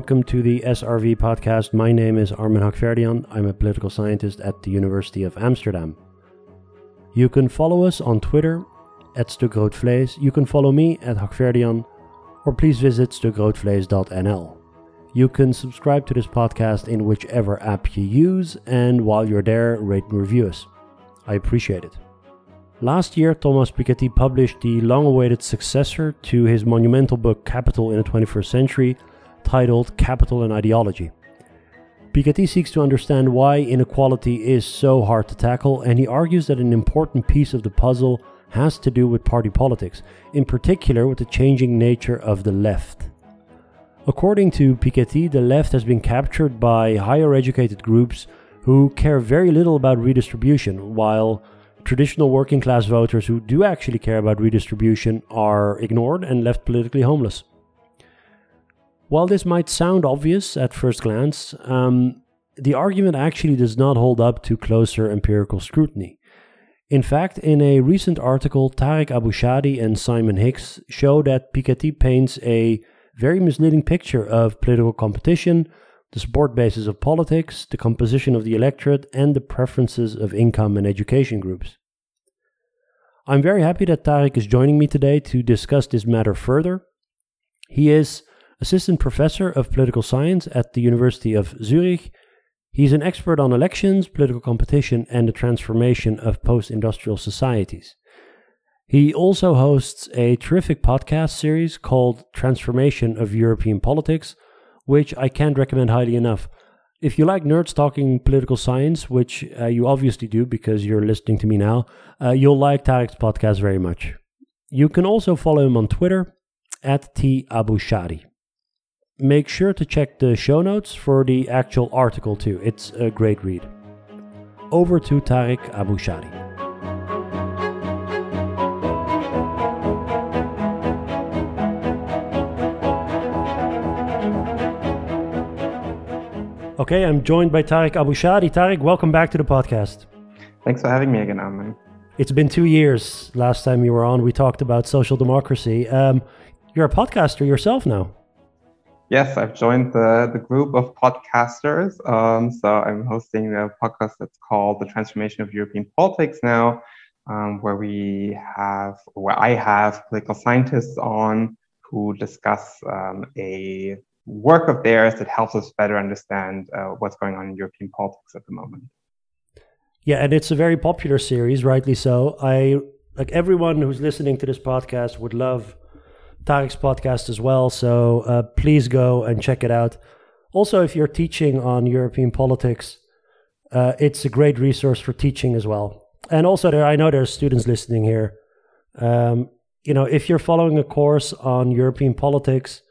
Welcome to the SRV podcast. My name is Armen Hakhverdian. I'm a political scientist at the University of Amsterdam. You can follow us on Twitter at Stukroodvlees. You can follow me at Hakhverdian, or please visit stukroodvlees.nl. You can subscribe to this podcast in whichever app you use, and while you're there, rate and review us. I appreciate it. Last year, Thomas Piketty published the long awaited successor to his monumental book Capital in the 21st Century, titled Capital and Ideology. Piketty seeks to understand why inequality is so hard to tackle, and he argues that an important piece of the puzzle has to do with party politics, in particular with the changing nature of the left. According to Piketty, the left has been captured by higher educated groups who care very little about redistribution, while traditional working class voters who do actually care about redistribution are ignored and left politically homeless. While this might sound obvious at first glance, um, the argument actually does not hold up to closer empirical scrutiny. In fact, in a recent article, Tarik Abou-Chadi and Simon Hix show that Piketty paints a very misleading picture of political competition, the support basis of politics, the composition of the electorate, and the preferences of income and education groups. I'm very happy that Tarik is joining me today to discuss this matter further. He is assistant professor of political science at the University of Zurich. He's an expert on elections, political competition, and the transformation of post industrial societies. He also hosts a terrific podcast series called Transformation of European Politics, which I can't recommend highly enough. If you like nerds talking political science, which uh, you obviously do because you're listening to me now, uh, you'll like Tarik's podcast very much. You can also follow him on Twitter at T Abou-Chadi. Make sure to check the show notes for the actual article too. It's a great read. Over to Tarik Abou-Chadi. Okay, I'm joined by Tarik Abou-Chadi. Tarik, welcome back to the podcast. Thanks for having me again, Armen. It's been two years. Last time you were on, we talked about social democracy. Um, you're a podcaster yourself now. Yes, I've joined the, the group of podcasters. Um, so I'm hosting a podcast that's called The Transformation of European Politics now, um, where we have, where I have political scientists on who discuss um, a work of theirs that helps us better understand uh, what's going on in European politics at the moment. Yeah, and it's a very popular series, rightly so. I like everyone who's listening to this podcast would love Tarik's podcast as well. So uh, please go and check it out. Also, if you're teaching on European politics, uh, it's a great resource for teaching as well. And also, there I know there's students listening here. Um, you know, if you're following a course on European politics,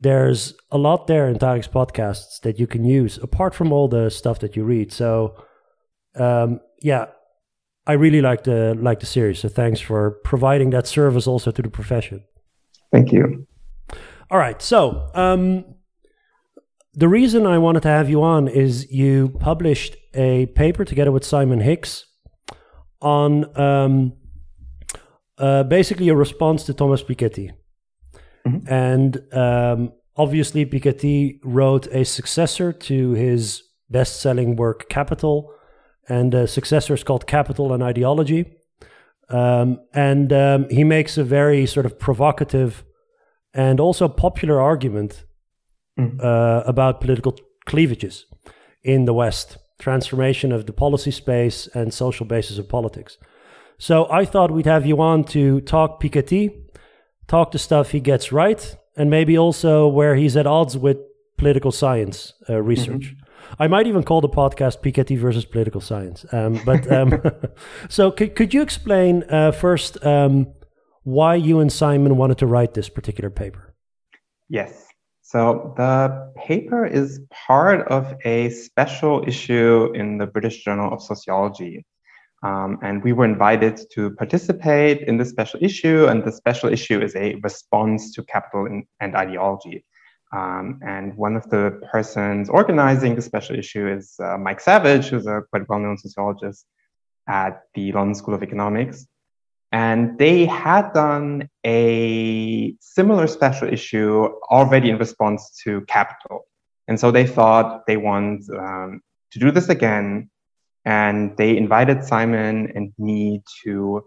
there's a lot there in Tarik's podcasts that you can use apart from all the stuff that you read. So, um, yeah, I really like the like the series. So thanks for providing that service also to the profession. Thank you. All right. So, um, the reason I wanted to have you on is you published a paper together with Simon Hix on um, uh, basically a response to Thomas Piketty. Mm-hmm. And um, obviously, Piketty wrote a successor to his best selling work, Capital. And the successor is called Capital and Ideology. Um, and um, he makes a very sort of provocative and also popular argument mm. uh, about political cleavages in the West, transformation of the policy space and social basis of politics. So I thought we'd have you on to talk Piketty talk the stuff he gets right, and maybe also where he's at odds with political science uh, research. Mm-hmm. I might even call the podcast Piketty versus political science. Um, but um, so, could, could you explain uh, first um, why you and Simon wanted to write this particular paper? Yes. So, the paper is part of a special issue in the British Journal of Sociology. Um, and we were invited to participate in this special issue. And the special issue is a response to capital and, and ideology. Um, and one of the persons organizing the special issue is uh, Mike Savage, who's a quite well known sociologist at the London School of Economics. And they had done a similar special issue already in response to Capital. And so they thought they want um, to do this again. And they invited Simon and me to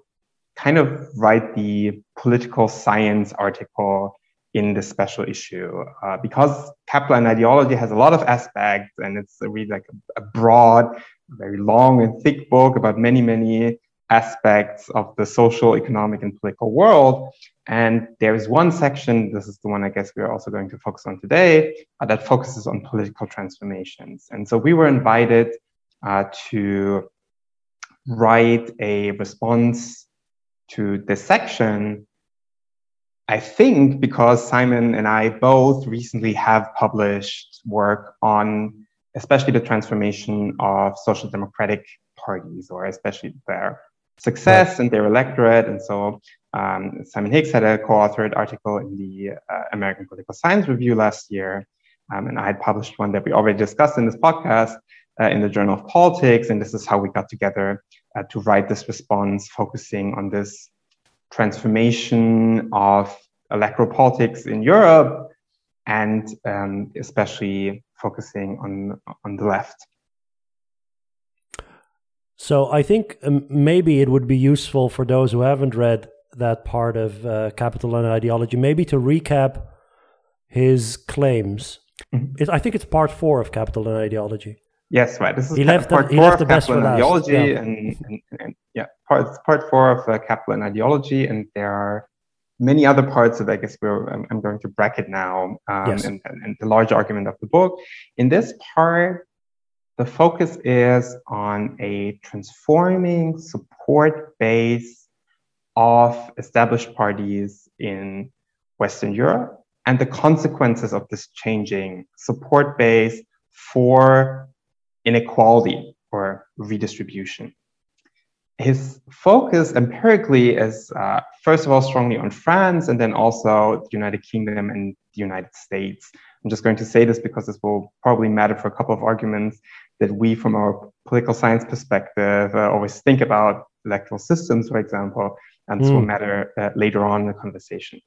kind of write the political science article in this special issue uh, because capital and ideology has a lot of aspects and it's really like a, a broad very long and thick book about many many aspects of the social economic and political world. And there is one section this is the one i guess we're also going to focus on today uh, that focuses on political transformations. And so we were invited uh, to write a response to this section I think because Simon and I both recently have published work on especially the transformation of social democratic parties, or especially their success right. and their electorate. And so um, Simon Hix had a co-authored article in the uh, American Political Science Review last year. Um, and I had published one that we already discussed in this podcast uh, in the Journal of Politics. And this is how we got together uh, to write this response, focusing on this transformation of electoral politics in Europe, and um, especially focusing on on the left. So I think um, maybe it would be useful for those who haven't read that part of uh, Capital and Ideology, maybe to recap his claims. Mm-hmm. It, I think it's part four of Capital and Ideology. Yes, right. This is he left part the, four of Capital and Ideology, yeah. And, and, part part four of uh, Capital and Ideology, and there are many other parts that I guess we're, I'm, I'm going to bracket now um, yes. and, and, the large argument of the book. In this part, the focus is on a transforming support base of established parties in Western Europe and the consequences of this changing support base for inequality or redistribution his focus empirically is uh, first of all strongly on France and then also the United Kingdom and the United States. I'm just going to say this because this will probably matter for a couple of arguments that we, from our political science perspective, uh, always think about electoral systems, for example, and this mm. will hmm. matter uh, later on in the conversation.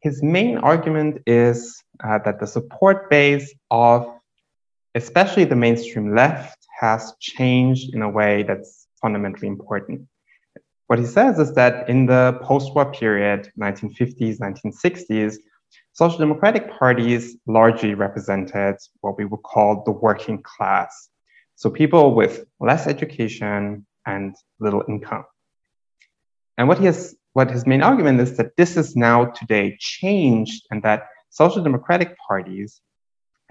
His main argument is uh, that the support base of especially the mainstream left has changed in a way that's fundamentally important. What he says is that in the post-war period, 1950s, 1960s, social democratic parties largely represented what we would call the working class. So people with less education and little income. And what he has, what his main argument is that this is now today changed and that social democratic parties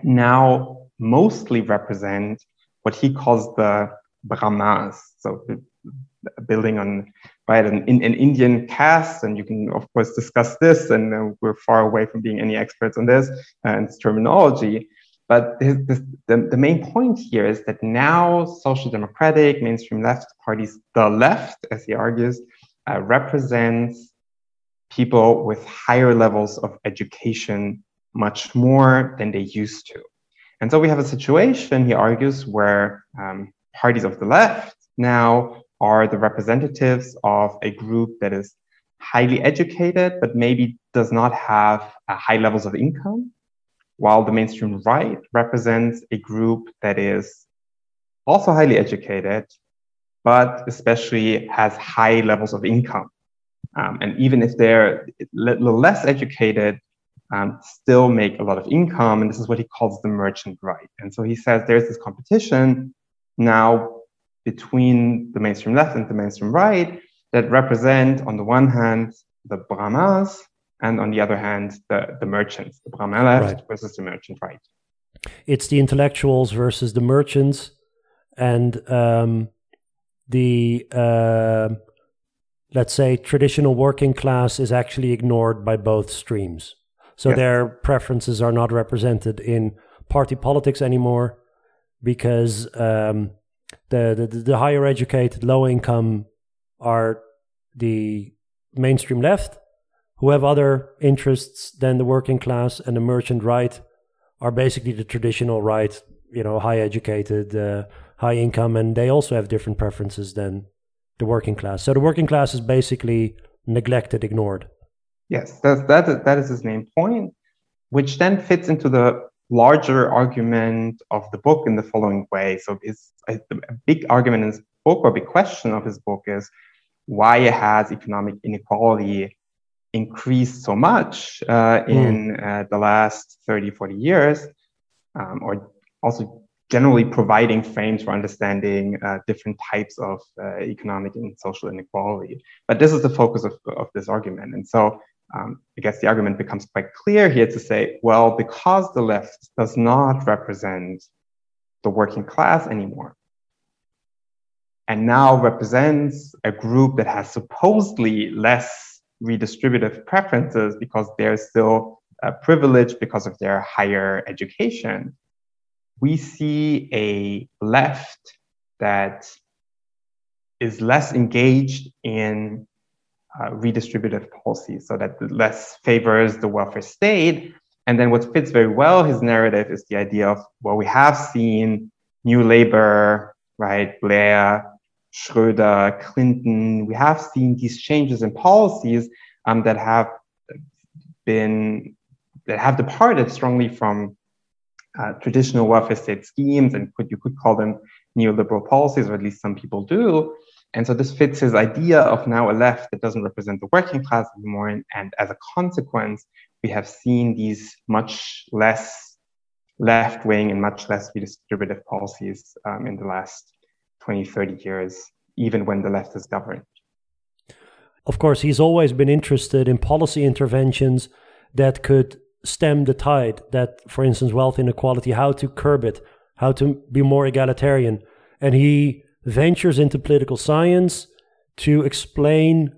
now mostly represent what he calls the brahmas. So building on right an, an, Indian caste, and you can of course discuss this, and uh, we're far away from being any experts on this and its terminology. But this, this, the, the main point here is that now social democratic, mainstream left parties, the left, as he argues, uh, represents people with higher levels of education much more than they used to. And so we have a situation, he argues, where um, parties of the left now are the representatives of a group that is highly educated, but maybe does not have uh, high levels of income, while the mainstream right represents a group that is also highly educated, but especially has high levels of income. Um, and even if they're a little less educated, um, still make a lot of income. And this is what he calls the merchant right. And so he says there's this competition now between the mainstream left and the mainstream right that represent, on the one hand, the Brahmas, and on the other hand, the, the merchants, the Brahmin left right. versus the merchant right. It's the intellectuals versus the merchants, and um, the, uh, let's say, traditional working class is actually ignored by both streams. So yes. their preferences are not represented in party politics anymore because um, the, the the higher educated, low income are the mainstream left, who have other interests than the working class, and the merchant right are basically the traditional right, you know, high educated, uh, high income, and they also have different preferences than the working class. So the working class is basically neglected, ignored. Yes, that, is, that is his main point, which then fits into the larger argument of the book in the following way. So it's a, a big argument in his book, or big question of his book is why has economic inequality increased so much uh, in mm. uh, the last 30, 40 years, um, or also generally providing frames for understanding uh, different types of uh, economic and social inequality. But this is the focus of, of this argument. And so um, I guess the argument becomes quite clear here to say, well, because the left does not represent the working class anymore, and now represents a group that has supposedly less redistributive preferences because they're still uh, privileged because of their higher education, we see a left that is less engaged in uh, redistributive policies, so that less favors the welfare state. And then what fits very well his narrative is the idea of, well, we have seen New Labour, right, Blair, Schröder, Clinton, we have seen these changes in policies um, that have been, that have departed strongly from uh, traditional welfare state schemes and could, you could call them neoliberal policies, or at least some people do. And so this fits his idea of now a left that doesn't represent the working class anymore. And, as a consequence, we have seen these much less left wing and much less redistributive policies um, in the last 20, 30 years, even when the left has governed. Of course, he's always been interested in policy interventions that could stem the tide that, for instance, wealth inequality, how to curb it, how to be more egalitarian. And he ventures into political science to explain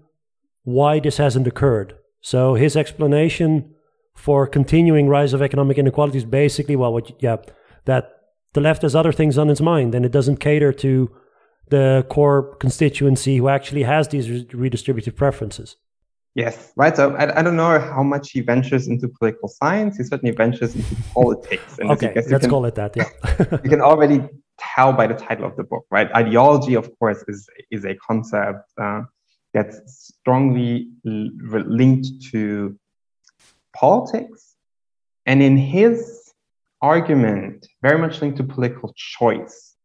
why this hasn't occurred. So his explanation for continuing rise of economic inequality is basically, well, what, yeah, that the left has other things on its mind and it doesn't cater to the core constituency who actually has these redistributive preferences. Yes, right. So I, I don't know how much he ventures into political science. He certainly ventures into politics. And okay, let's can, call it that. Yeah, you can already tell by the title of the book, right? Ideology, of course, is is a concept uh, that's strongly linked to politics, and in his argument, very much linked to political choice.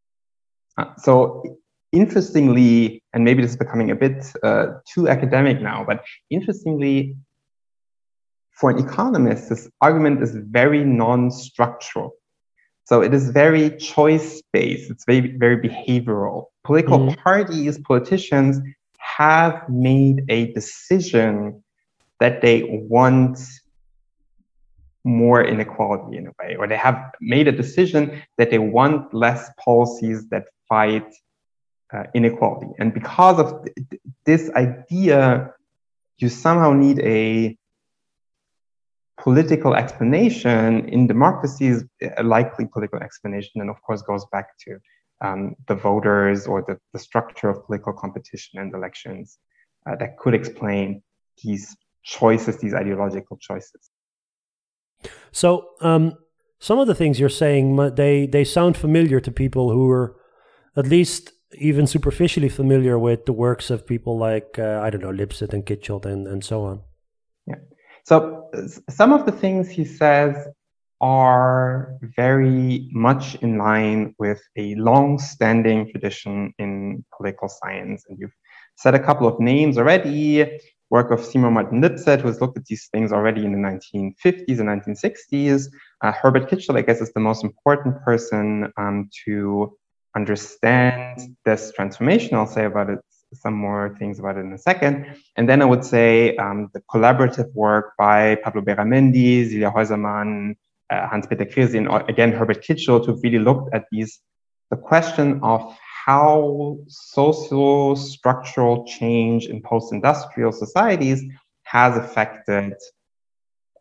Uh, so interestingly, and maybe this is becoming a bit uh, too academic now, but interestingly, for an economist, this argument is very non-structural. So it is very choice-based. It's very, very behavioral. Political mm. parties, politicians have made a decision that they want more inequality in a way, or they have made a decision that they want less policies that fight uh, inequality. And because of th- this idea, you somehow need a political explanation in democracies, a likely political explanation, and of course goes back to um, the voters or the, the structure of political competition and elections uh, that could explain these choices, these ideological choices. So, um, some of the things you're saying, they, they sound familiar to people who are at least even superficially familiar with the works of people like uh, I don't know Lipset and Kitschelt and and so on. So some of the things he says are very much in line with a long-standing tradition in political science, and you've said a couple of names already. Work of Seymour Martin Lipset, who has looked at these things already in the 1950s and 1960s. Uh, Herbert Kitschelt, I guess, is the most important person um, to understand this transformation. I'll say about it some more things about it in a second. And then I would say um, the collaborative work by Pablo Beramendi, Silja Häusermann, uh, Hanspeter Kriesi, and again, Herbert Kitschelt, to really look at these, the question of how social structural change in post-industrial societies has affected,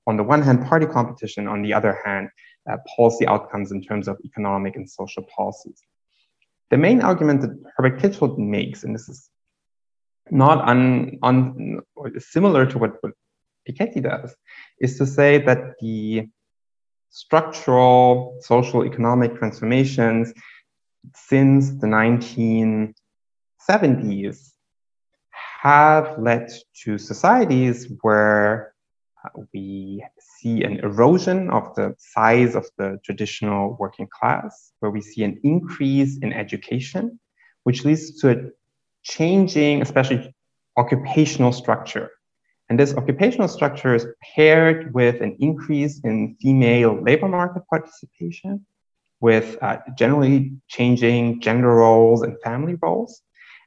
on the one hand, party competition, on the other hand, uh, policy outcomes in terms of economic and social policies. The main argument that Herbert Kitschelt makes, and this is not un, un, similar to what, what Piketty does, is to say that the structural social economic transformations since the 1970s have led to societies where uh, we see an erosion of the size of the traditional working class, where we see an increase in education, which leads to a changing, especially occupational structure. And this occupational structure is paired with an increase in female labor market participation, with uh, generally changing gender roles and family roles.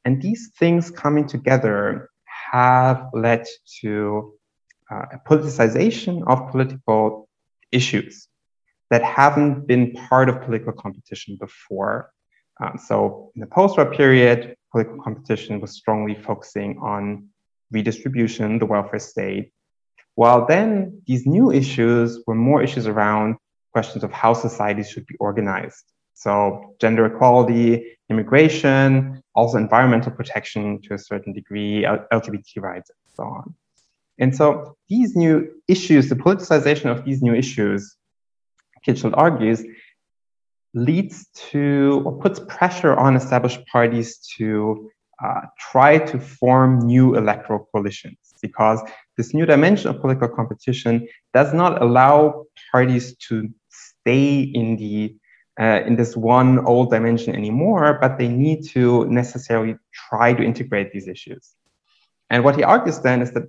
And these things coming together have led to uh, a politicization of political issues that haven't been part of political competition before. Um, so in the post-war period, political competition was strongly focusing on redistribution, the welfare state, while then these new issues were more issues around questions of how society should be organized. So gender equality, immigration, also environmental protection to a certain degree, LGBT rights, and so on. And so these new issues, the politicization of these new issues, Kitschelt argues, leads to or puts pressure on established parties to uh, try to form new electoral coalitions because this new dimension of political competition does not allow parties to stay in the uh, in this one old dimension anymore, but they need to necessarily try to integrate these issues. And what he argues then is that,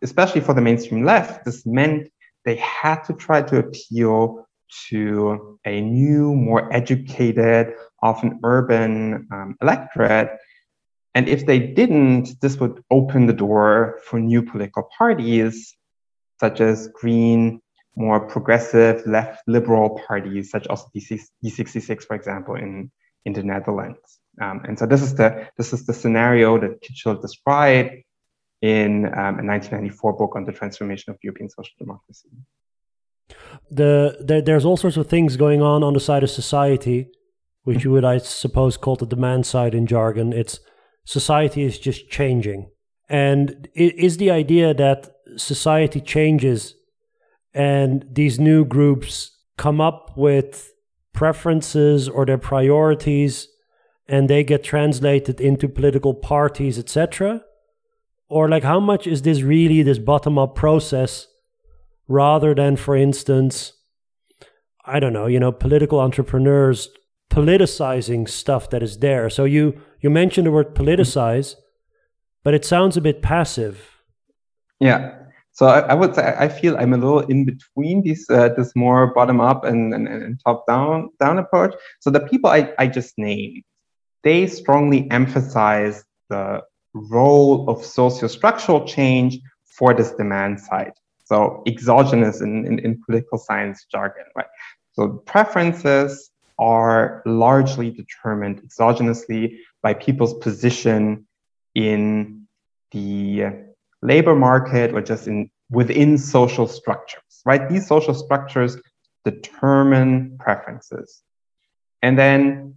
especially for the mainstream left, this meant they had to try to appeal to a new, more educated, often urban um, electorate. And if they didn't, this would open the door for new political parties, such as Green, more progressive, left liberal parties, such as D66, for example, in, in the Netherlands. Um, and so this is the this is the scenario that Kitschelt described in um, a 1994 book on the transformation of European social democracy the there, there's all sorts of things going on on the side of society, which you would, I suppose, call the demand side in jargon. It's society is just changing, and it is the idea that society changes, and these new groups come up with preferences or their priorities, and they get translated into political parties, etc. Or like, how much is this really this bottom up process? Rather than, for instance, I don't know, you know, political entrepreneurs politicizing stuff that is there. So you you mentioned the word politicize, but it sounds a bit passive. Yeah. So I, I would say I feel I'm a little in between these uh, this more bottom up and, and, and top down down approach. So the people I, I just named, they strongly emphasize the role of socio-structural change for this demand side. So exogenous in, in, in political science jargon, right? So preferences are largely determined exogenously by people's position in the labor market or just in within social structures, right? These social structures determine preferences. And then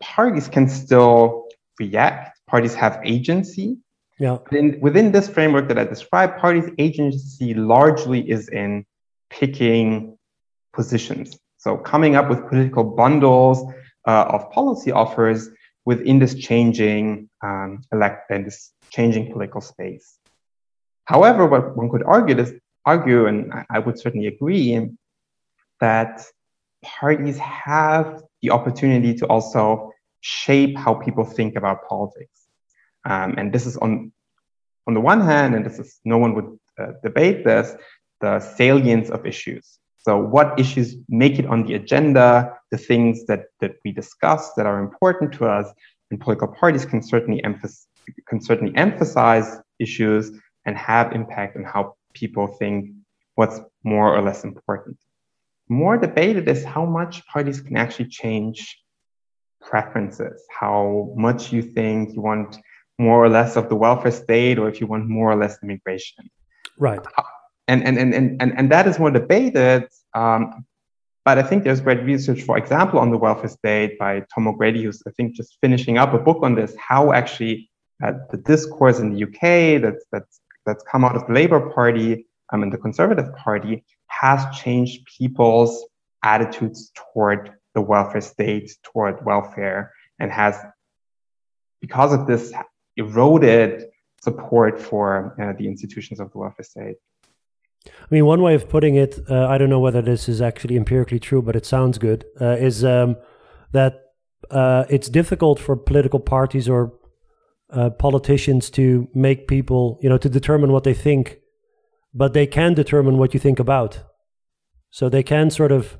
parties can still react. Parties have agency, yeah. In, within this framework that I described, parties' agency largely is in picking positions. So coming up with political bundles uh, of policy offers within this changing um, elect and this changing political space. However, what one could argue is argue, and I would certainly agree, that parties have the opportunity to also shape how people think about politics. Um, and this is on, on the one hand, and this is no one would uh, debate this, the salience of issues. So what issues make it on the agenda, the things that, that we discuss that are important to us, and political parties can certainly, emphasize, can certainly emphasize issues and have impact on how people think what's more or less important. More debated is how much parties can actually change preferences, how much you think you want more or less of the welfare state or if you want more or less immigration. Right. And, and, and, and, and, and that is more debated. Um, but I think there's great research, for example, on the welfare state by Tom O'Grady, who's, I think, just finishing up a book on this, how actually uh, the discourse in the UK that's, that's, that's come out of the Labour Party um, and the Conservative Party has changed people's attitudes toward the welfare state, toward welfare, and has, because of this, eroded support for uh, the institutions of the welfare state. I mean, one way of putting it, uh, I don't know whether this is actually empirically true, but it sounds good, uh, is um, that uh, it's difficult for political parties or uh, politicians to make people, you know, to determine what they think, but they can determine what you think about. So they can sort of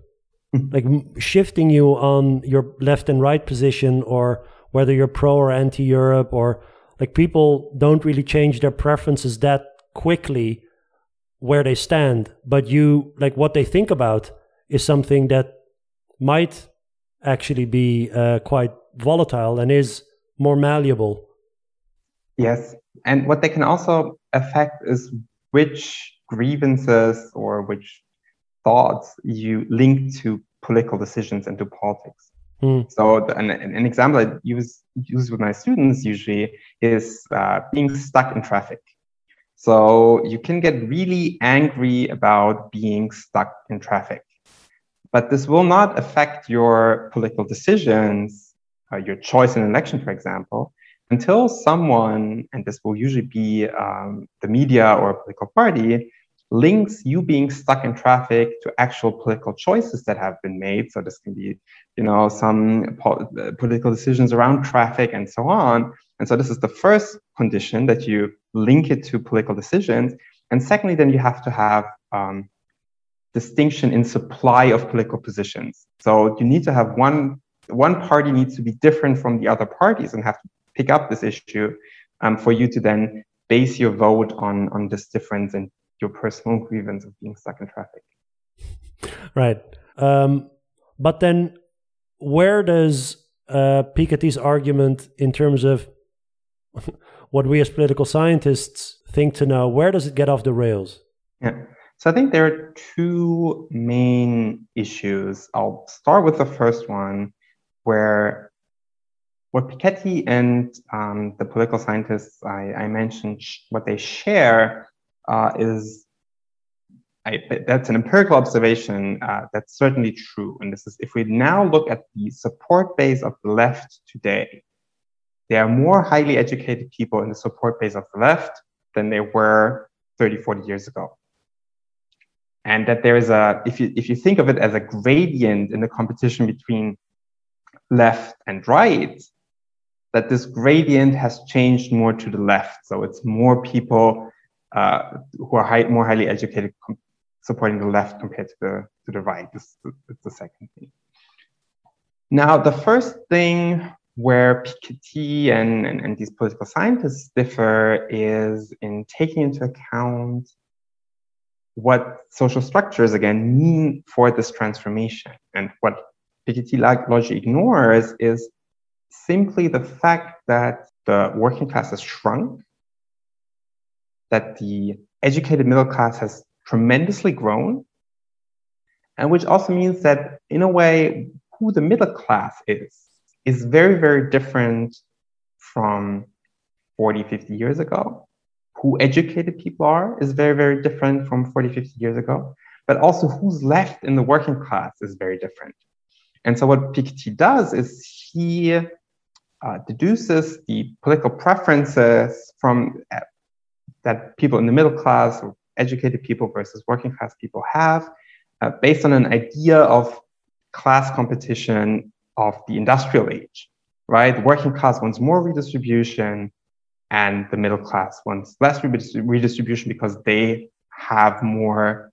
like shifting you on your left and right position or whether you're pro or anti Europe or like people don't really change their preferences that quickly where they stand, but you like what they think about is something that might actually be uh, quite volatile and is more malleable. Yes. And what they can also affect is which grievances or which thoughts you link to political decisions and to politics. Mm. So, an, an example I use, use with my students usually is uh, being stuck in traffic. So, you can get really angry about being stuck in traffic. But this will not affect your political decisions, uh, your choice in an election, for example, until someone, and this will usually be um, the media or a political party, links you being stuck in traffic to actual political choices that have been made. So this can be, you know, some po- political decisions around traffic and so on. And so this is the first condition that you link it to political decisions. And secondly, then you have to have um, distinction in supply of political positions. So you need to have one one party needs to be different from the other parties and have to pick up this issue um, for you to then base your vote on on this difference and your personal grievance of being stuck in traffic. Right. Um, but then, where does uh, Piketty's argument, in terms of what we as political scientists think to know, where does it get off the rails? Yeah. So I think there are two main issues. I'll start with the first one, where what Piketty and um, the political scientists I, I mentioned, what they share uh, is I, that's an empirical observation uh, that's certainly true. And this is if we now look at the support base of the left today, there are more highly educated people in the support base of the left than there were 30, 40 years ago. And that there is a, if you, if you think of it as a gradient in the competition between left and right, that this gradient has changed more to the left. So it's more people uh, who are high, more highly educated supporting the left compared to the, to the right. This is the second thing. Now, the first thing where Piketty and, and, and, these political scientists differ is in taking into account what social structures, again, mean for this transformation. And what Piketty largely ignores is simply the fact that the working class has shrunk that the educated middle class has tremendously grown, and which also means that, in a way, who the middle class is, is very, very different from 40, 50 years ago. Who educated people are is very, very different from 40, 50 years ago. But also, who's left in the working class is very different. And so, what Piketty does is he uh, deduces the political preferences from that people in the middle class or educated people versus working class people have uh, based on an idea of class competition of the industrial age, right? The working class wants more redistribution and the middle class wants less redistribution because they have more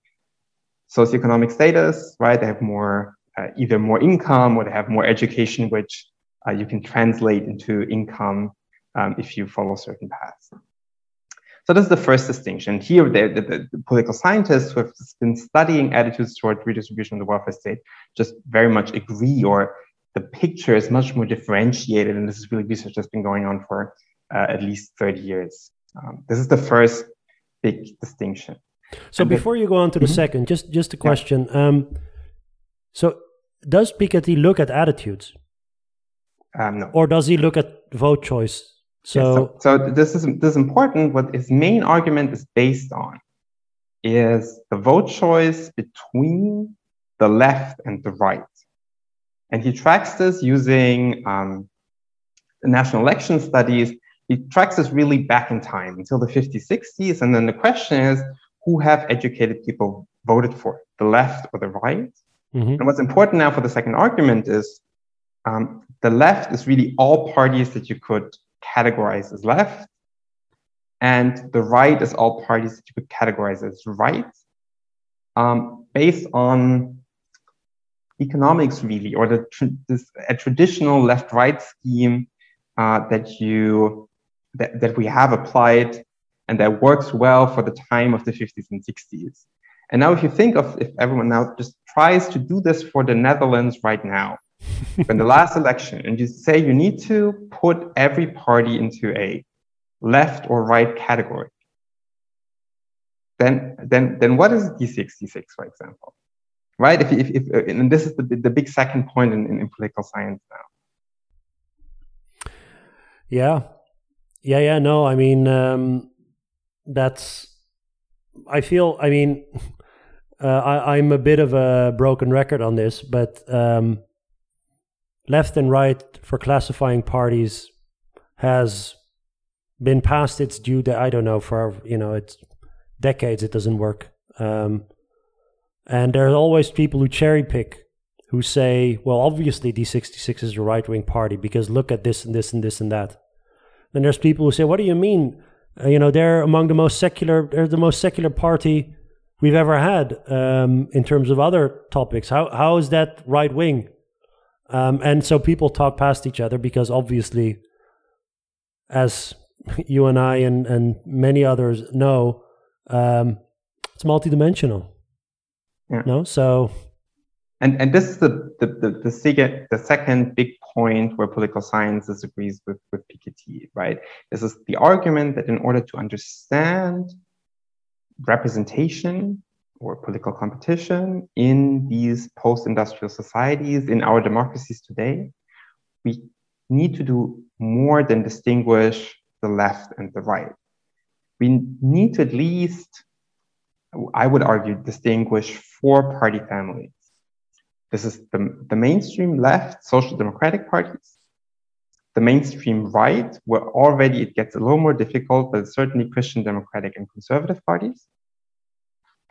socioeconomic status, right? They have more, uh, either more income or they have more education, which uh, you can translate into income um, if you follow certain paths. So this is the first distinction. Here, the, the, the, political scientists who have been studying attitudes toward redistribution of the welfare state just very much agree, or the picture is much more differentiated, and this is really research that's been going on for uh, at least 30 years. Um, this is the first big distinction. So and before the, you go on to the mm-hmm. second, just just a question. Yeah. Um, so does Piketty look at attitudes? Um, no. Or does he look at vote choice so, so, so, this is this is important. What his main argument is based on is the vote choice between the left and the right, and he tracks this using um, the national election studies he tracks this really back in time until the 50s, 60s. And then the question is, who have educated people voted for, the left or the right? Mm-hmm. And what's important now for the second argument is um, the left is really all parties that you could categorize as left, and the right is all parties that you could categorize as right, um, based on economics, really, or the this, a traditional left-right scheme uh, that you that, that we have applied and that works well for the time of the 50s and 60s. And now, if you think of if everyone now just tries to do this for the Netherlands right now, in the last election, and you say you need to put every party into a left or right category, then then then what is D66, for example? Right? If, if, if and this is the, the big second point in, in, in political science now. Yeah, yeah, yeah. No, I mean um, that's. I feel. I mean, uh, I, I'm a bit of a broken record on this, but um, left and right for classifying parties has been past its due. That I don't know for you know it's decades. It doesn't work. Um, and there are always people who cherry pick, who say, well, obviously D66 is a right wing party because look at this and this and this and that. Then there's people who say, what do you mean? Uh, you know, they're among the most secular, they're the most secular party we've ever had um, in terms of other topics. How, how is that right wing? Um, and so people talk past each other because obviously, as you and I and, and many others know, um, it's multidimensional. Yeah. No, so and and this is the the, the, the second the second big point where political science disagrees with with Piketty, right? This is the argument that in order to understand representation or political competition in these post-industrial societies, in our democracies today, we need to do more than distinguish the left and the right. We need to at least, I would argue, distinguish four party families. This is the, the mainstream left, social democratic parties, the mainstream right, where already it gets a little more difficult, but certainly Christian democratic and conservative parties.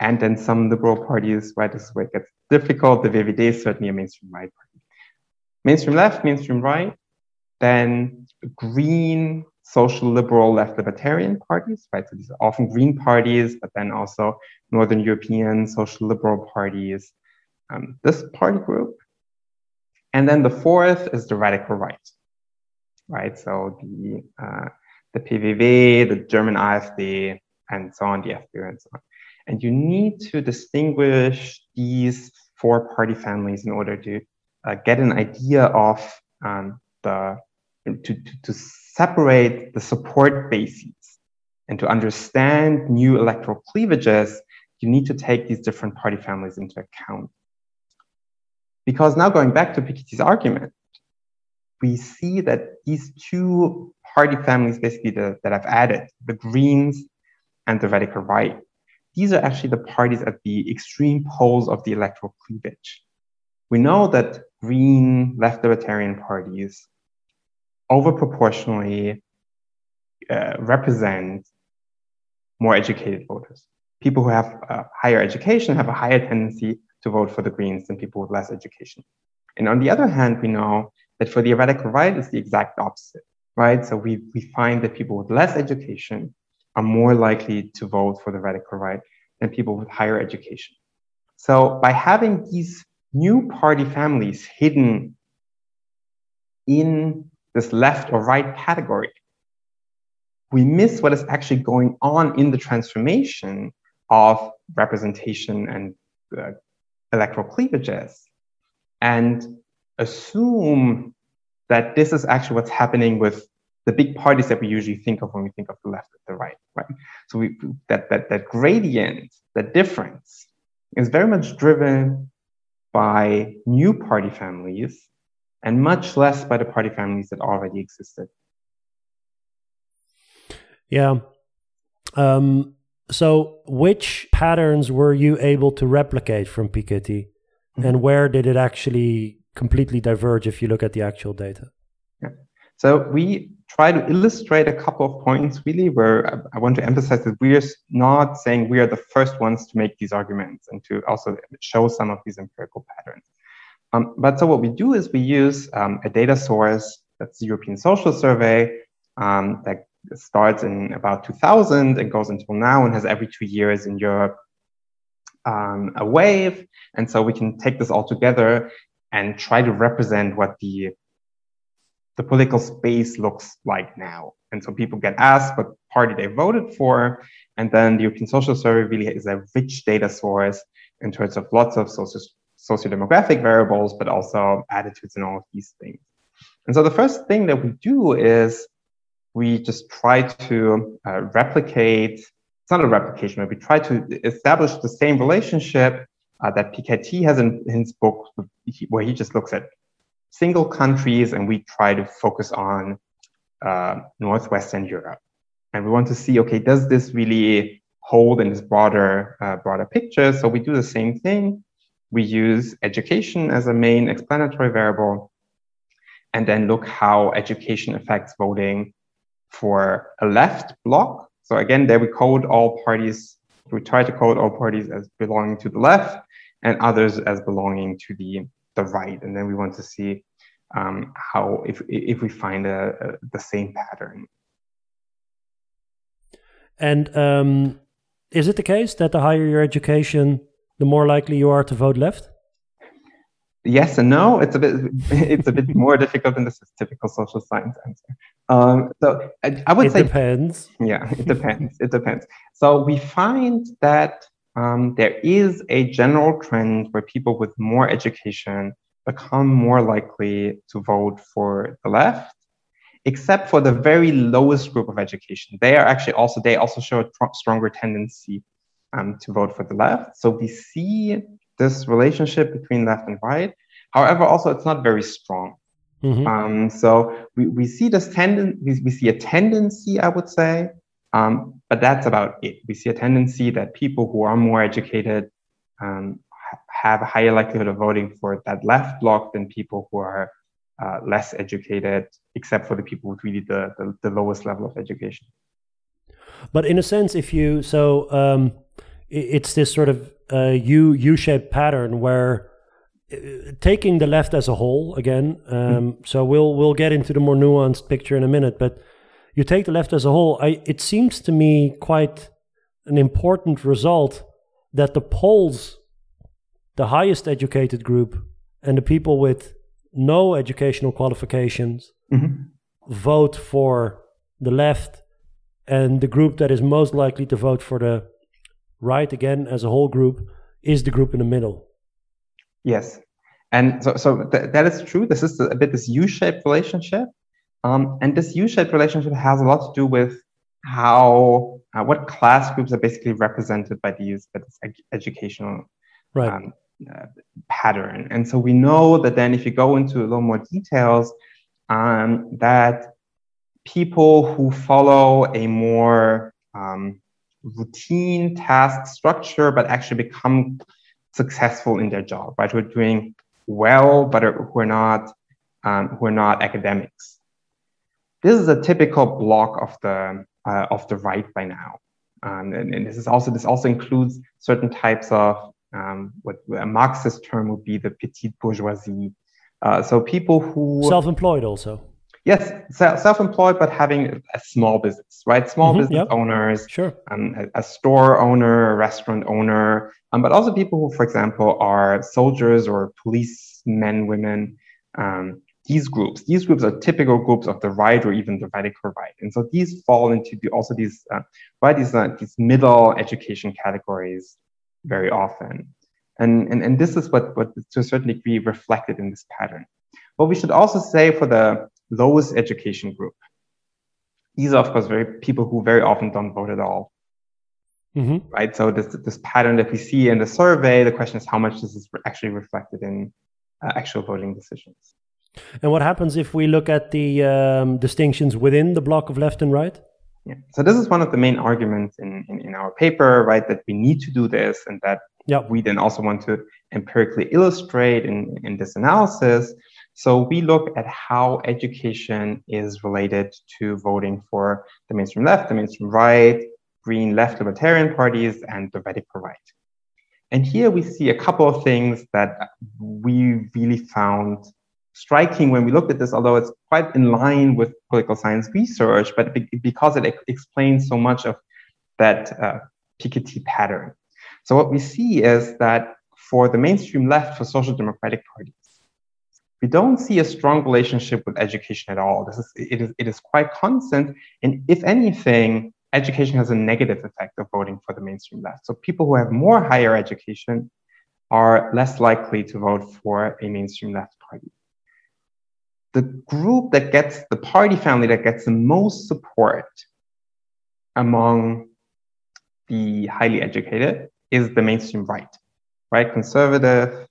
And then some liberal parties, right, this is where it gets difficult. The VVD is certainly a mainstream right party. Mainstream left, mainstream right, then green, social liberal left libertarian parties, right? So these are often green parties, but then also Northern European social liberal parties, um, this party group. And then the fourth is the radical right, right? So the, uh, the PVV, the German AfD, and so on, the FPÖ and so on. And you need to distinguish these four party families in order to uh, get an idea of um, the, to, to, to separate the support bases and to understand new electoral cleavages, you need to take these different party families into account. Because now going back to Piketty's argument, we see that these two party families, basically the, that I've added, the Greens and the radical right, these are actually the parties at the extreme poles of the electoral cleavage. We know that green left libertarian parties overproportionally uh, represent more educated voters. People who have uh, higher education have a higher tendency to vote for the Greens than people with less education. And on the other hand, we know that for the radical right, it's the exact opposite, right? So we, we find that people with less education are more likely to vote for the radical right than people with higher education. So by having these new party families hidden in this left or right category, we miss what is actually going on in the transformation of representation and uh, electoral cleavages and assume that this is actually what's happening with the big parties that we usually think of when we think of the left and the right, right? So we, that, that, that gradient, that difference is very much driven by new party families and much less by the party families that already existed. Yeah. Um, so, which patterns were you able to replicate from Piketty, mm-hmm. and where did it actually completely diverge if you look at the actual data? So we try to illustrate a couple of points really where I want to emphasize that we are not saying we are the first ones to make these arguments and to also show some of these empirical patterns. Um, but so what we do is we use um, a data source that's the European Social Survey um, that starts in about 2000 and goes until now and has every two years in Europe um, a wave. And so we can take this all together and try to represent what the the political space looks like now. And so people get asked what party they voted for. And then the European Social Survey really is a rich data source in terms of lots of socio socio-demographic variables, but also attitudes and all of these things. And so the first thing that we do is we just try to uh, replicate, it's not a replication, but we try to establish the same relationship uh, that Piketty has in, in his book, where he just looks at single countries and we try to focus on uh, Northwestern Europe. And we want to see, okay, does this really hold in this broader, uh, broader picture? So we do the same thing. We use education as a main explanatory variable and then look how education affects voting for a left bloc. So again, there we code all parties, we try to code all parties as belonging to the left and others as belonging to the the right, and then we want to see um, how if if we find a, a, the same pattern. And um, is it the case that the higher your education, the more likely you are to vote left? Yes and no. It's a bit it's a bit more difficult than the typical social science answer. Um, so I, I would it say it depends. Yeah, it depends. it depends. So we find that um, there is a general trend where people with more education become more likely to vote for the left, except for the very lowest group of education. They are actually also, they also show a tr- stronger tendency um, to vote for the left. So we see this relationship between left and right. However, also it's not very strong. Mm-hmm. Um, so we, we see this tendency, we, we see a tendency, I would say, um, but that's about it. We see a tendency that people who are more educated um, have a higher likelihood of voting for that left bloc than people who are uh, less educated, except for the people with really the, the, the, lowest level of education. But in a sense, if you so um, it's this sort of uh, U U shaped pattern where uh, taking the left as a whole again. Um, mm. So we'll we'll get into the more nuanced picture in a minute, but you take the left as a whole, I, it seems to me quite an important result that the polls, the highest educated group, and the people with no educational qualifications mm-hmm. vote for the left, and the group that is most likely to vote for the right, again, as a whole group, is the group in the middle. Yes. And so, so th- that is true. This is a bit this U shaped relationship um, and this U-shaped relationship has a lot to do with how uh, what class groups are basically represented by these by this ed- educational right. um, uh, pattern. And so we know that then if you go into a little more details, um, that people who follow a more um, routine task structure, but actually become successful in their job, right? Who are doing well, but are, who are not um, who are not academics. This is a typical block of the uh, of the right by now, um, and, and, this is also this also includes certain types of um, what a Marxist term would be the petite bourgeoisie. Uh, so people who self-employed also. Yes, self-employed, but having a small business, right? Small mm-hmm, business yep. owners, sure, um, a, a, store owner, a restaurant owner, um, but also people who, for example, are soldiers or policemen, women, um, these groups, these groups are typical groups of the right or even the radical right. And so these fall into the, also these, uh, right, these, uh, these middle education categories very often. And, and, and this is what, what to a certain degree reflected in this pattern. But we should also say for the lowest education group, these are of course very people who very often don't vote at all. Mm-hmm. Right. So this, this pattern that we see in the survey, the question is how much this is actually reflected in uh, actual voting decisions. And what happens if we look at the um, distinctions within the block of left and right? Yeah. So this is one of the main arguments in, in, in our paper, right? That we need to do this and that yep. we then also want to empirically illustrate in, in this analysis. So we look at how education is related to voting for the mainstream left, the mainstream right, green left libertarian parties, and the radical right. And here we see a couple of things that we really found striking when we looked at this, although it's quite in line with political science research, but because it explains so much of that uh, Piketty pattern. So what we see is that for the mainstream left, for social democratic parties, we don't see a strong relationship with education at all. This is it is it is quite constant, and if anything, education has a negative effect of voting for the mainstream left. So people who have more higher education are less likely to vote for a mainstream left party. The group that gets the party family that gets the most support among the highly educated is the mainstream right, right? Conservative,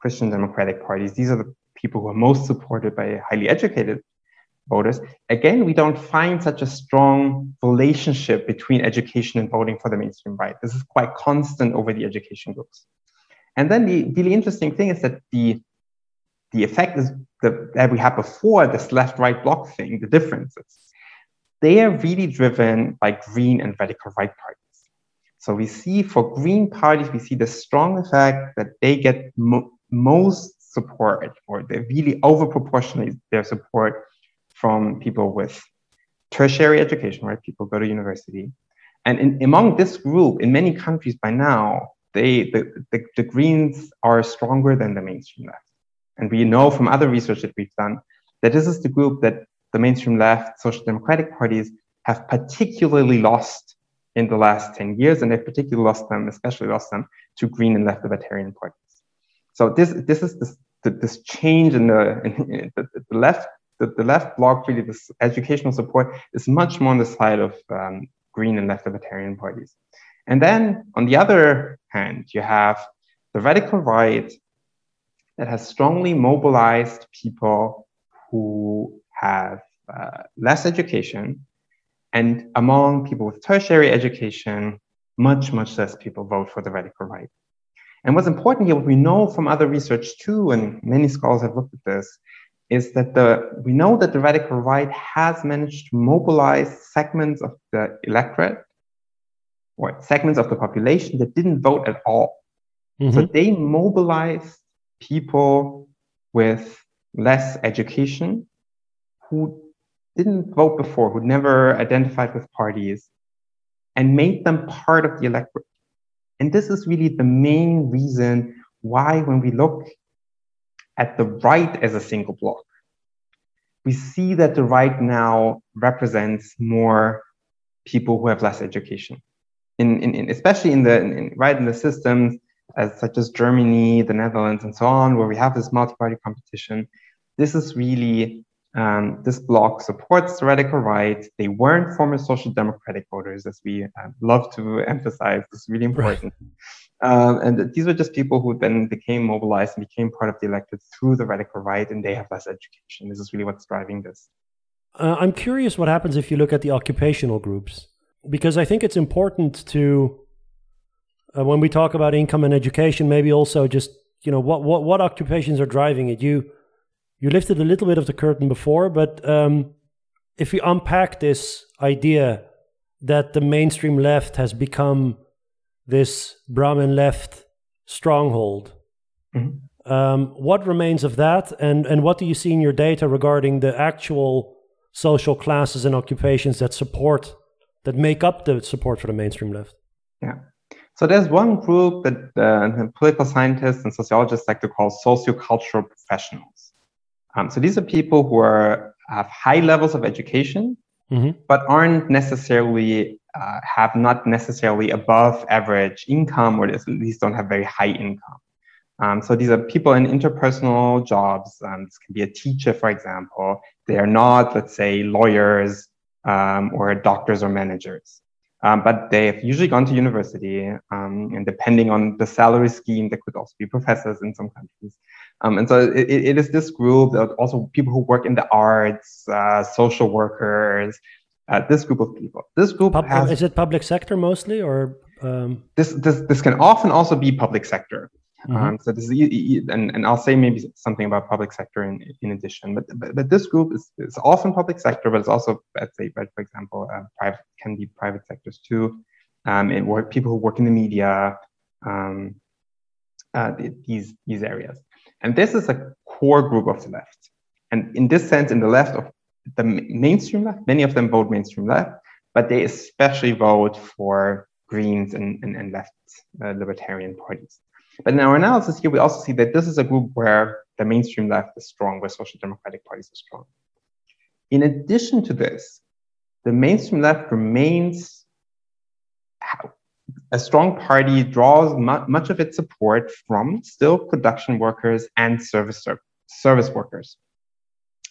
Christian democratic parties. These are the people who are most supported by highly educated voters. Again, we don't find such a strong relationship between education and voting for the mainstream right. This is quite constant over the education groups. And then the really interesting thing is that the the effect is the, that we had before this left-right block thing, the differences. They are really driven by green and radical right parties. So we see for green parties, we see the strong effect that they get mo most support, or they really overproportionally their support from people with tertiary education, right? People go to university. And in, among this group, in many countries by now, they, the, the, the Greens are stronger than the mainstream left. And we know from other research that we've done that this is the group that the mainstream left, social democratic parties have particularly lost in the last 10 years, and they've particularly lost them, especially lost them to green and left libertarian parties. So this, this is this, this change in the, in the, left the, the left bloc, really, this educational support is much more on the side of um, green and left libertarian parties. And then on the other hand, you have the radical right that has strongly mobilized people who have uh, less education. And among people with tertiary education, much, much less people vote for the radical right. And what's important here, what we know from other research too, and many scholars have looked at this, is that the we know that the radical right has managed to mobilize segments of the electorate or segments of the population that didn't vote at all. Mm-hmm. So they mobilized people with less education who didn't vote before, who never identified with parties, and made them part of the electorate. And this is really the main reason why, when we look at the right as a single block. We see that the right now represents more people who have less education, in, in, in especially in the in, right in the systems as such as Germany, the Netherlands, and so on, where we have this multi-party competition. This is really um, this bloc supports the radical right. They weren't former social democratic voters, as we uh, love to emphasize. This is really important. Right. Um, and these were just people who then became mobilized and became part of the electorate through the radical right, and they have less education. This is really what's driving this. Uh, I'm curious what happens if you look at the occupational groups, because I think it's important to, uh, when we talk about income and education, maybe also just you know what what what occupations are driving it. You you lifted a little bit of the curtain before, but um, if we unpack this idea that the mainstream left has become this Brahmin left stronghold. Mm-hmm. Um, what remains of that, and and what do you see in your data regarding the actual social classes and occupations that support that make up the support for the mainstream left? Yeah. So there's one group that uh, political scientists and sociologists like to call sociocultural professionals. Um, so these are people who are have high levels of education, mm-hmm. but aren't necessarily uh, have not necessarily above average income, or at least don't have very high income. Um, so these are people in interpersonal jobs. Um, this can be a teacher, for example. They are not, let's say, lawyers um, or doctors or managers. Um, but they've usually gone to university, um, and depending on the salary scheme, they could also be professors in some countries. Um, and so it, it is this group, also people who work in the arts, uh, social workers, uh, this group of people. This group Pub- has, is it public sector mostly, or um... this this this can often also be public sector. Mm-hmm. Um, so this is, and, and I'll say maybe something about public sector in, in addition, but, but, but this group is, is often public sector, but it's also, let's say, but for example, uh, private can be private sectors too. Um, and work, people who work in the media, um, uh, these, these areas. And this is a core group of the left. And in this sense, in the left of the mainstream left, many of them vote mainstream left, but they especially vote for Greens and, and, and left uh, libertarian parties. But in our analysis here, we also see that this is a group where the mainstream left is strong, where social democratic parties are strong. In addition to this, the mainstream left remains a strong party, draws mu much of its support from still production workers and service service workers.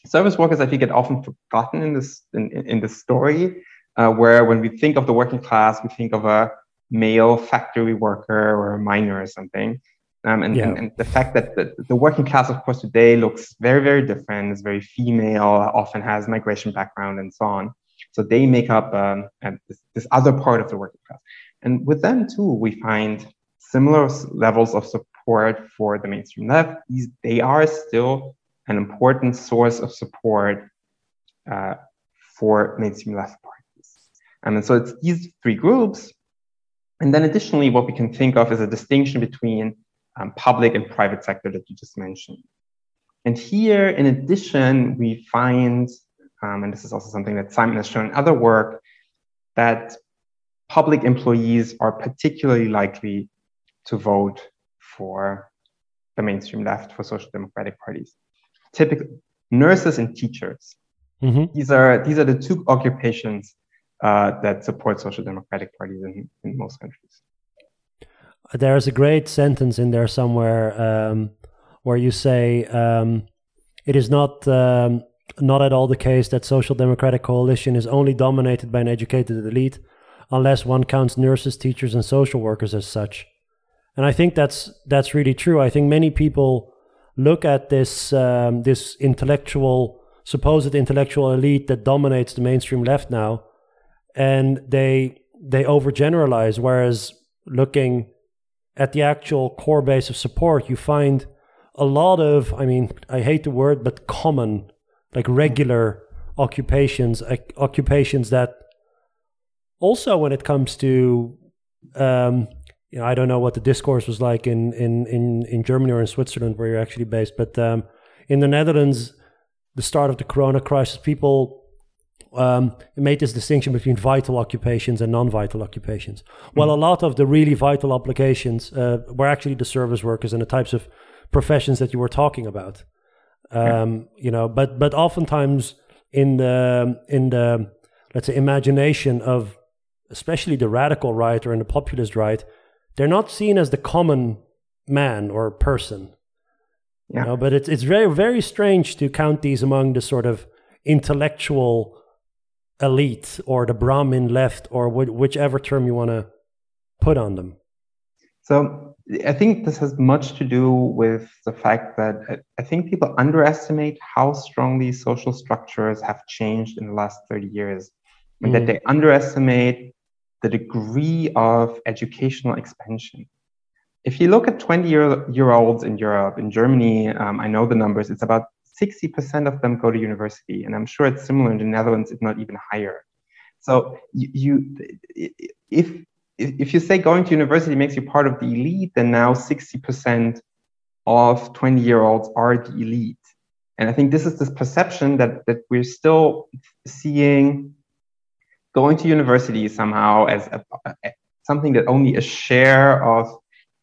Service workers, I think, get often forgotten in this in, in this story, uh, where when we think of the working class, we think of a male factory worker or a miner or something. Um, and, yeah. and, and, the fact that the, the, working class, of course, today looks very, very different. It's very female, often has migration background and so on. So they make up um, this, this, other part of the working class. And with them, too, we find similar levels of support for the mainstream left. These, they are still an important source of support uh, for mainstream left parties. Um, and so it's these three groups and then additionally, what we can think of is a distinction between um, public and private sector that you just mentioned. And here, in addition, we find, um, and this is also something that Simon has shown in other work, that public employees are particularly likely to vote for the mainstream left, for social democratic parties. Typically, nurses and teachers. Mm-hmm. These are these are the two occupations uh, that support social democratic parties in, in most countries. There's a great sentence in there somewhere um, where you say um, it is not um, not at all the case that social democratic coalition is only dominated by an educated elite, unless one counts nurses, teachers, and social workers as such. And I think that's that's really true. I think many people look at this um, this intellectual supposed intellectual elite that dominates the mainstream left now and they they overgeneralize. Whereas looking at the actual core base of support, you find a lot of, I mean, I hate the word, but common, like regular occupations, occupations that also when it comes to, um, you know, I don't know what the discourse was like in, in, in, in Germany or in Switzerland where you're actually based, but um, in the Netherlands, the start of the Corona crisis, people um, made this distinction between vital occupations and non-vital occupations. Well, mm. a lot of the really vital applications uh, were actually the service workers and the types of professions that you were talking about. Um, yeah. You know, but but oftentimes in the in the let's say imagination of especially the radical right or in the populist right, they're not seen as the common man or person. Yeah. You know, but it's it's very very strange to count these among the sort of intellectual elite or the Brahmin left or wh- whichever term you want to put on them? So I think this has much to do with the fact that I think people underestimate how strongly social structures have changed in the last 30 years, and mm. that they underestimate the degree of educational expansion. If you look at 20 year, year olds in Europe, in Germany, um, I know the numbers, it's about 60% of them go to university. And I'm sure it's similar in the Netherlands, if not even higher. So you, you if, if you say going to university makes you part of the elite, then now 60% of 20 year olds are the elite. And I think this is this perception that, that we're still seeing going to university somehow as a, a, something that only a share of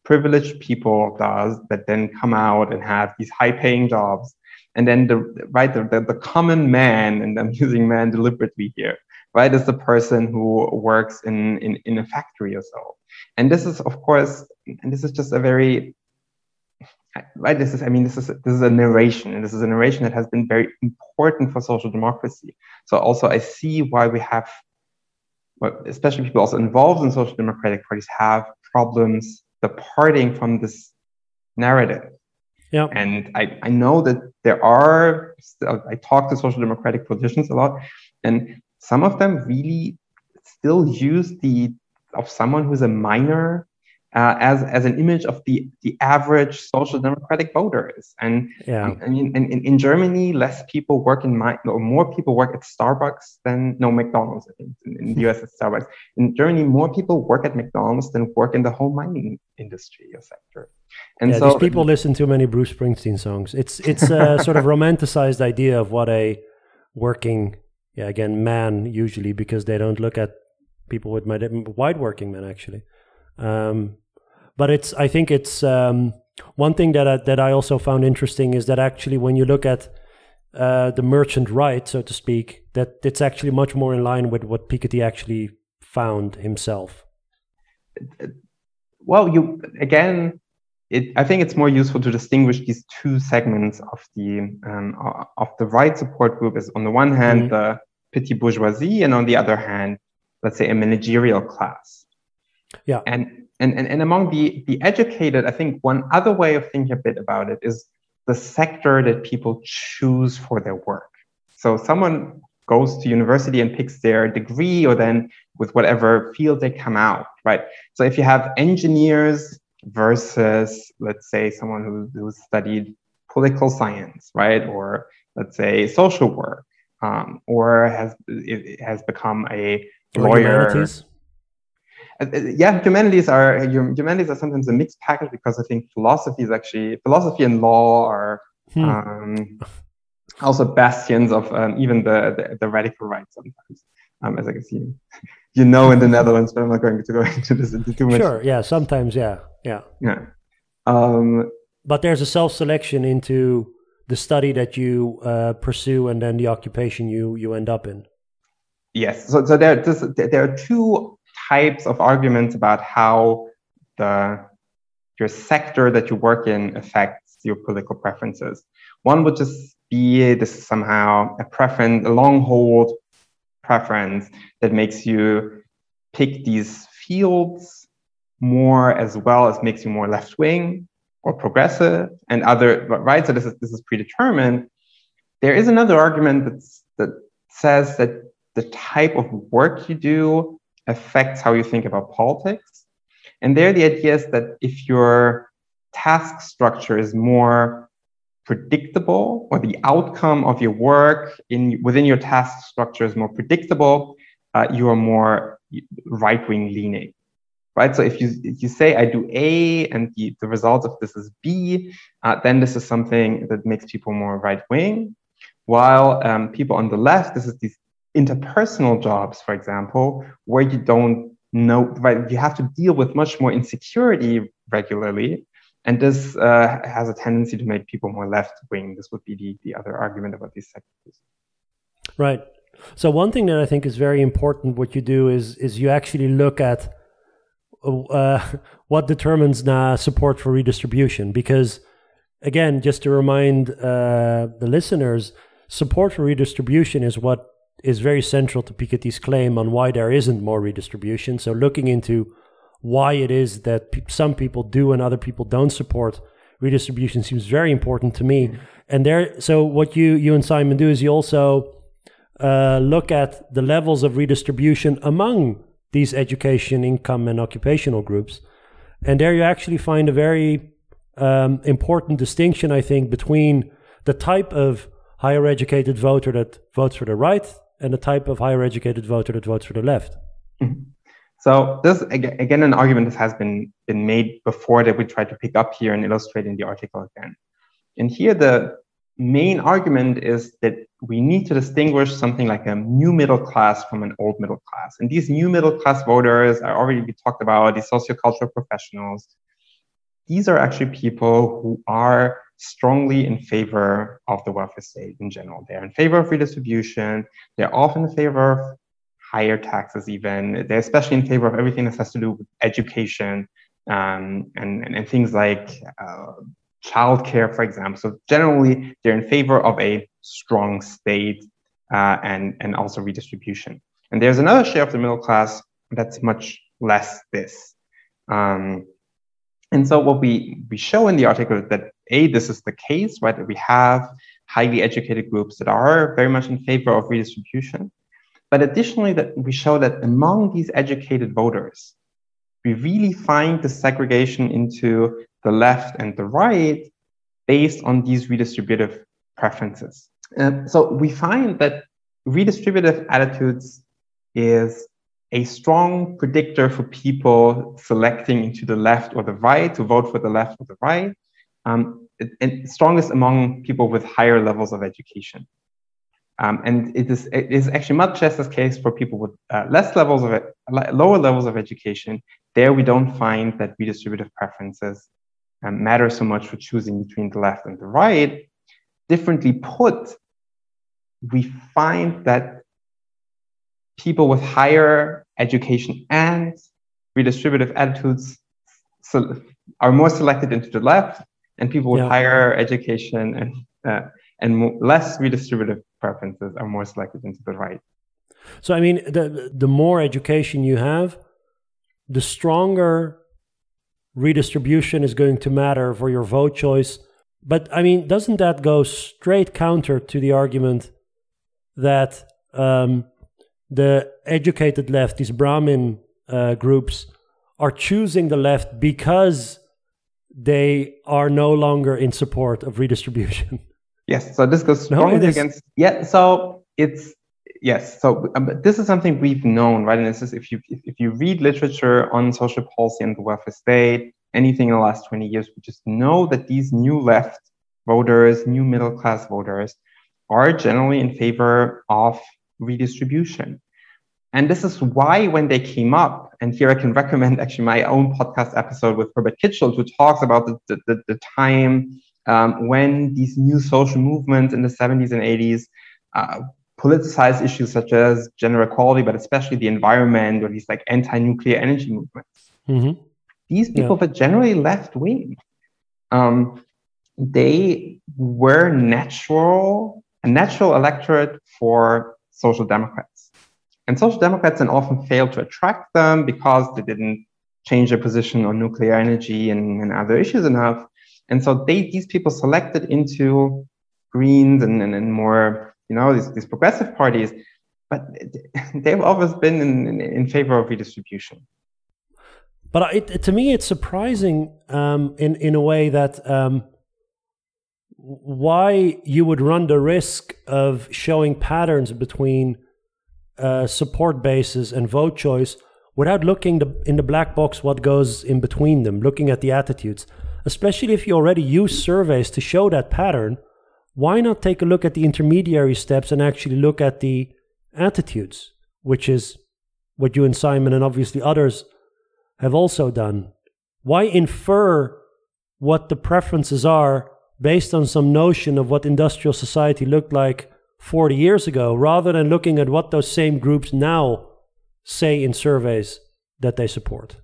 privileged people does that then come out and have these high paying jobs and then the right the, the, the common man and i'm using man deliberately here right is the person who works in, in in a factory or so. And this is of course and this is just a very right this is i mean this is this is a narration and this is a narration that has been very important for social democracy. So also i see why we have especially people also involved in social democratic parties have problems departing from this narrative yeah. And I, I know that there are, I talk to social democratic politicians a lot, and some of them really still use the, of someone who's a miner uh, as as an image of the the average social democratic voters. And yeah. I mean, in, in, Germany, less people work in my or more people work at Starbucks than no McDonald's. I think in, in the US it's Starbucks. In Germany, more people work at McDonald's than work in the whole mining industry or sector. And yeah, so these people listen to many Bruce Springsteen songs. It's it's a sort of romanticized idea of what a working yeah again man usually because they don't look at people with my wide working men actually. Um, but it's I think it's um, one thing that I, that I also found interesting is that actually when you look at uh, the merchant right, so to speak, that it's actually much more in line with what Piketty actually found himself. Well, you again, it, I think it's more useful to distinguish these two segments of the um, of the right support group. Is on the one hand mm-hmm. the petit bourgeoisie, and on the other hand, let's say a managerial class. Yeah, and and, and, and among the, the educated, I think one other way of thinking a bit about it is the sector that people choose for their work. So someone goes to university and picks their degree or then with whatever field they come out, right? So if you have engineers versus, let's say, someone who, who studied political science, right? Or let's say social work, um, or has, has become a lawyer. Humanities uh, uh, yeah, humanities are humanities are sometimes a mixed package because I think philosophy is actually philosophy and law are hmm. um, also bastions of um, even the, the, the radical right sometimes, um, as I can see. You know, in the Netherlands, but I'm not going to go into this into too much. Sure. Yeah. Sometimes. Yeah. Yeah. Yeah. Um, but there's a self-selection into the study that you uh, pursue and then the occupation you you end up in. Yes. So so there this, there are two types of arguments about how the your sector that you work in affects your political preferences. One would just be this is somehow a preference, a long hold preference that makes you pick these fields more as well as makes you more left wing or progressive and other right. So this is this is predetermined. There is another argument that's, that says that the type of work you do affects how you think about politics. And there, the idea is that if your task structure is more predictable, or the outcome of your work in within your task structure is more predictable, uh, you are more right wing leaning. Right. So if you if you say I do A and the, the result of this is B, uh, then this is something that makes people more right wing. While um, people on the left, this is these interpersonal jobs, for example, where you don't know, right, you have to deal with much more insecurity regularly. And this uh, has a tendency to make people more left wing. This would be the, the other argument about these sectors. Right. So one thing that I think is very important, what you do is is you actually look at uh, what determines the support for redistribution. Because again, just to remind uh, the listeners, support for redistribution is what is very central to Piketty's claim on why there isn't more redistribution. So looking into why it is that pe- some people do and other people don't support redistribution seems very important to me. Mm-hmm. And there, so what you you and Simon do is you also uh, look at the levels of redistribution among these education, income, and occupational groups, and there you actually find a very um, important distinction, I think, between the type of higher educated voter that votes for the right and the type of higher educated voter that votes for the left. Mm-hmm. So this again an argument that has been been made before that we try to pick up here and illustrate in the article again. And here the main argument is that we need to distinguish something like a new middle class from an old middle class. And these new middle class voters are already we talked about, these sociocultural professionals. These are actually people who are strongly in favor of the welfare state in general. They're in favor of redistribution. They're often in favor of higher taxes, even. They're especially in favor of everything that has to do with education um, and, and, and, things like uh, childcare, for example. So generally, they're in favor of a strong state uh, and, and also redistribution. And there's another share of the middle class that's much less this. Um, and so what we, we show in the article is that A, this is the case, right? That we have highly educated groups that are very much in favor of redistribution. But additionally, that we show that among these educated voters, we really find the segregation into the left and the right based on these redistributive preferences. Uh, so we find that redistributive attitudes is a strong predictor for people selecting into the left or the right to vote for the left or the right, um, and strongest among people with higher levels of education. Um, and it is, it is actually much less the case for people with uh, less levels of lower levels of education. There we don't find that redistributive preferences um, matter so much for choosing between the left and the right. Differently put, we find that people with higher education and redistributive attitudes are more selected into the left, and people with yeah. higher education and uh, and less redistributive preferences are more selected into the right. So, I mean, the the more education you have, the stronger redistribution is going to matter for your vote choice. But I mean, doesn't that go straight counter to the argument that um, the educated left, these Brahmin uh, groups, are choosing the left because they are no longer in support of redistribution? Yes, so this goes strongly no, against. Yeah, so it's yes. So um, this is something we've known, right? And this is if you if, you read literature on social policy and the welfare state, anything in the last twenty years, we just know that these new left voters, new middle class voters, are generally in favor of redistribution. And this is why when they came up, and here I can recommend actually my own podcast episode with Herbert Kitschelt, who talks about the, the, the time um, when these new social movements in the 70s and 80s uh, politicized issues such as gender equality, but especially the environment or these like anti-nuclear energy movements. Mm-hmm. These people yeah. were generally left wing. Um, they were natural, a natural electorate for social democrats. And social democrats then often failed to attract them because they didn't change their position on nuclear energy and, and other issues enough. And so they, these people selected into Greens and, and, and more, you know, these, these progressive parties, but they've always been in, in, in favor of redistribution. But it, to me, it's surprising um, in in a way that um, why you would run the risk of showing patterns between uh, support bases and vote choice without looking the, in the black box what goes in between them, looking at the attitudes especially if you already use surveys to show that pattern, why not take a look at the intermediary steps and actually look at the attitudes, which is what you and Simon and obviously others have also done? Why infer what the preferences are based on some notion of what industrial society looked like 40 years ago, rather than looking at what those same groups now say in surveys that they support?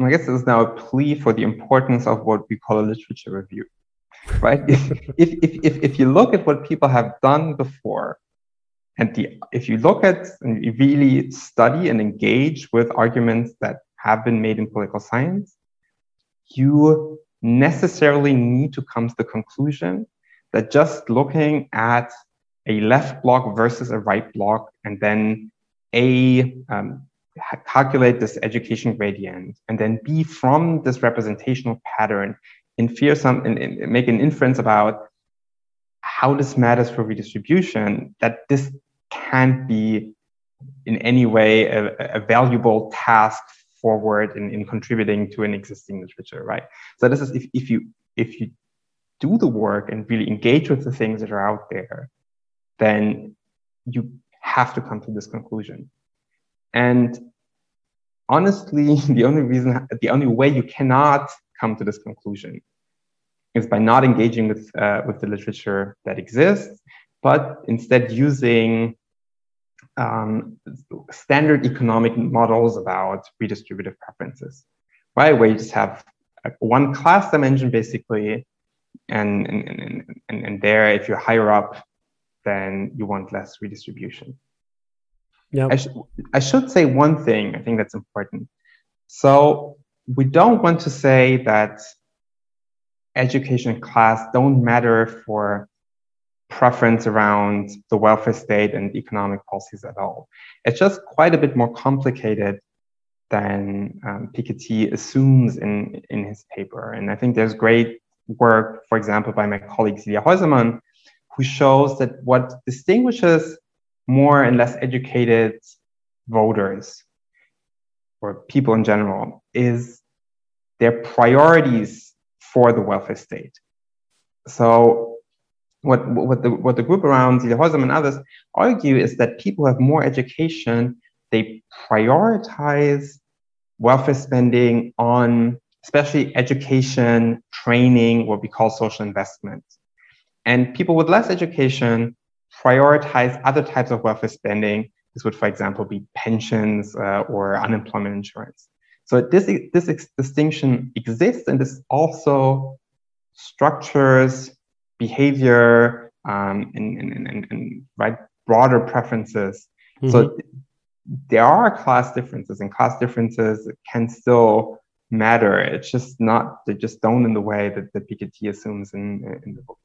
I guess this is now a plea for the importance of what we call a literature review, right? if, if, if, if you look at what people have done before, and the, if you look at and you really study and engage with arguments that have been made in political science, you necessarily need to come to the conclusion that just looking at a left block versus a right block and then a um, calculate this education gradient and then B from this representational pattern infer some and, make an inference about how this matters for redistribution that this can't be in any way a, a valuable task forward in, in contributing to an existing literature right? So this is if, if you if you do the work and really engage with the things that are out there then you have to come to this conclusion and honestly, the only reason, the only way you cannot come to this conclusion is by not engaging with, uh, with the literature that exists, but instead using um, standard economic models about redistributive preferences, right? Where you just have one class dimension basically, and, and, and, and, and there, if you're higher up, then you want less redistribution. Yeah. I, sh- I should say one thing I think that's important. So we don't want to say that education class don't matter for preference around the welfare state and economic policies at all. It's just quite a bit more complicated than um, Piketty assumes in, in his paper. And I think there's great work, for example, by my colleague Silja Häusermann, who shows that what distinguishes more and less educated voters or people in general is their priorities for the welfare state. So what, what, the, what the group around Silja Häusermann and others argue is that people have more education, they prioritize welfare spending on especially education, training, what we call social investment. And people with less education prioritize other types of welfare spending. This would, for example, be pensions uh, or unemployment insurance. So this, this distinction exists, and this also structures behavior um, and, and, and, and, right broader preferences. Mm-hmm. So there are class differences, and class differences can still matter. It's just not they just don't in the way that the Piketty assumes in in the book.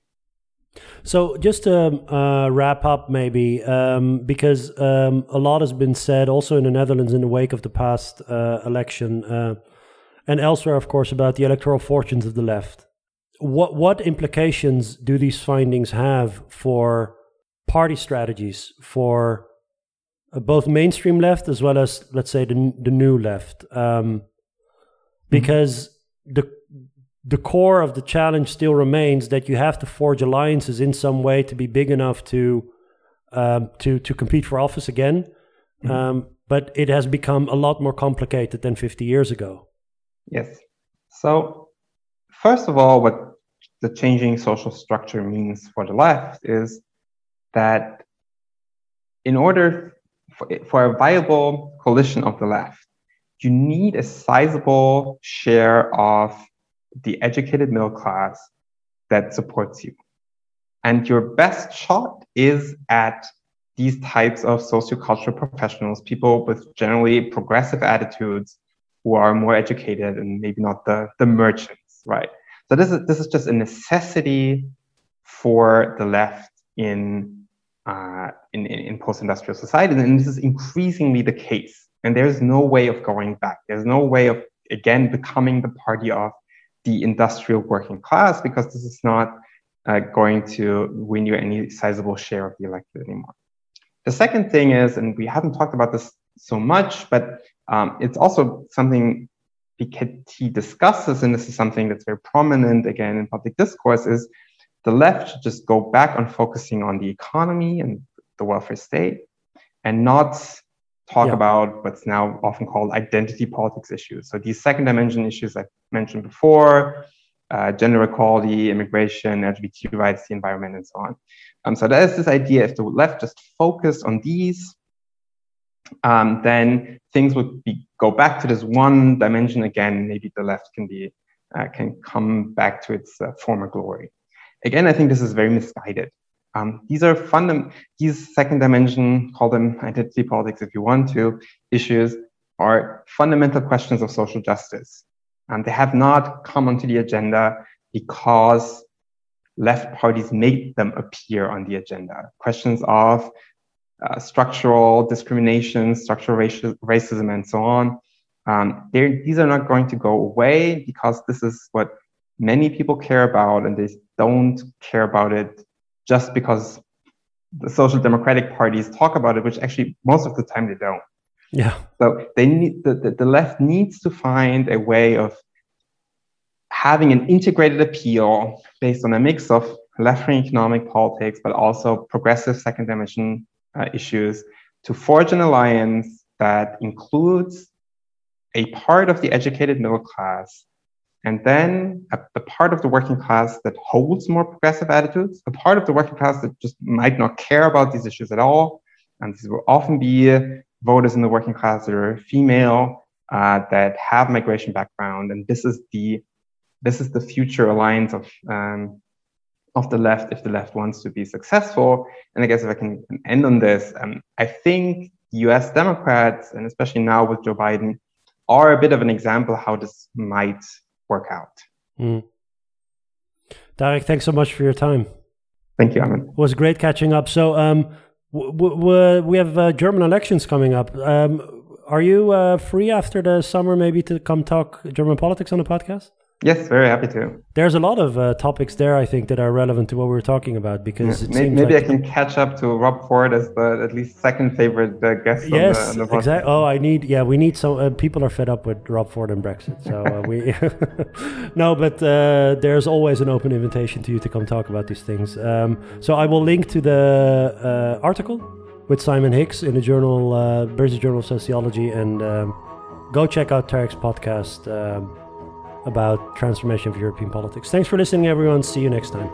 So just to uh, wrap up, maybe um, because um, a lot has been said, also in the Netherlands, in the wake of the past uh, election, uh, and elsewhere, of course, about the electoral fortunes of the left. What what implications do these findings have for party strategies for uh, both mainstream left as well as, let's say, the the new left? Um, because mm-hmm. the the core of the challenge still remains that you have to forge alliances in some way to be big enough to um, to to compete for office again. Mm-hmm. Um, but it has become a lot more complicated than 50 years ago. Yes. So, first of all, what the changing social structure means for the left is that in order for, for a viable coalition of the left, you need a sizable share of the educated middle class that supports you. And your best shot is at these types of sociocultural professionals, people with generally progressive attitudes who are more educated and maybe not the, the merchants, right? So this is this is just a necessity for the left in uh, in, in, in post-industrial society, and this is increasingly the case. And there's no way of going back. There's no way of again becoming the party of the industrial working class because this is not uh, going to win you any sizable share of the electorate anymore. The second thing is, and we haven't talked about this so much, but um, it's also something Piketty discusses, and this is something that's very prominent again in public discourse, is the left should just go back on focusing on the economy and the welfare state and not talk yeah. about what's now often called identity politics issues. So these second dimension issues I mentioned before, uh, gender equality, immigration, LGBT rights, the environment, and so on. Um, so there's this idea if the left just focused on these, um, then things would be go back to this one dimension again. Maybe the left can be uh, can come back to its uh, former glory. Again, I think this is very misguided. Um, these are fundamental, these second dimension, call them identity politics if you want to, issues are fundamental questions of social justice. And they have not come onto the agenda because left parties made them appear on the agenda. Questions of uh, structural discrimination, structural racial, racism, and so on. Um, these are not going to go away because this is what many people care about, and they don't care about it just because the social democratic parties talk about it, which actually most of the time they don't. Yeah. So they need the, the, the left needs to find a way of having an integrated appeal based on a mix of left-wing economic politics, but also progressive second dimension uh, issues to forge an alliance that includes a part of the educated middle class and then a, a, part of the working class that holds more progressive attitudes, a part of the working class that just might not care about these issues at all. And these will often be voters in the working class that are female, uh, that have migration background. And this is the this is the future alliance of um, of the left if the left wants to be successful. And I guess if I can end on this, um, I think U.S. Democrats, and especially now with Joe Biden, are a bit of an example how this might work out. Mm. Tarik, thanks so much for your time. Thank you, Armen. It was great catching up. So, um, w- w- we have uh, German elections coming up. Um, are you uh, free after the summer maybe to come talk German politics on the podcast? Yes, very happy to. There's a lot of uh, topics there, I think, that are relevant to what we are talking about because yeah, maybe, maybe like I can catch up to Rob Ford as the at least second favorite uh, guest. Yes, on the, on the exactly. Oh, I need. Yeah, we need some. Uh, people are fed up with Rob Ford and Brexit, so uh, we. no, but uh, there's always an open invitation to you to come talk about these things. Um, so I will link to the uh, article with Simon Hix in the journal British Journal of Sociology, and um, go check out Tarik's podcast. Um, about transformation of European politics. Thanks for listening, everyone. See you next time.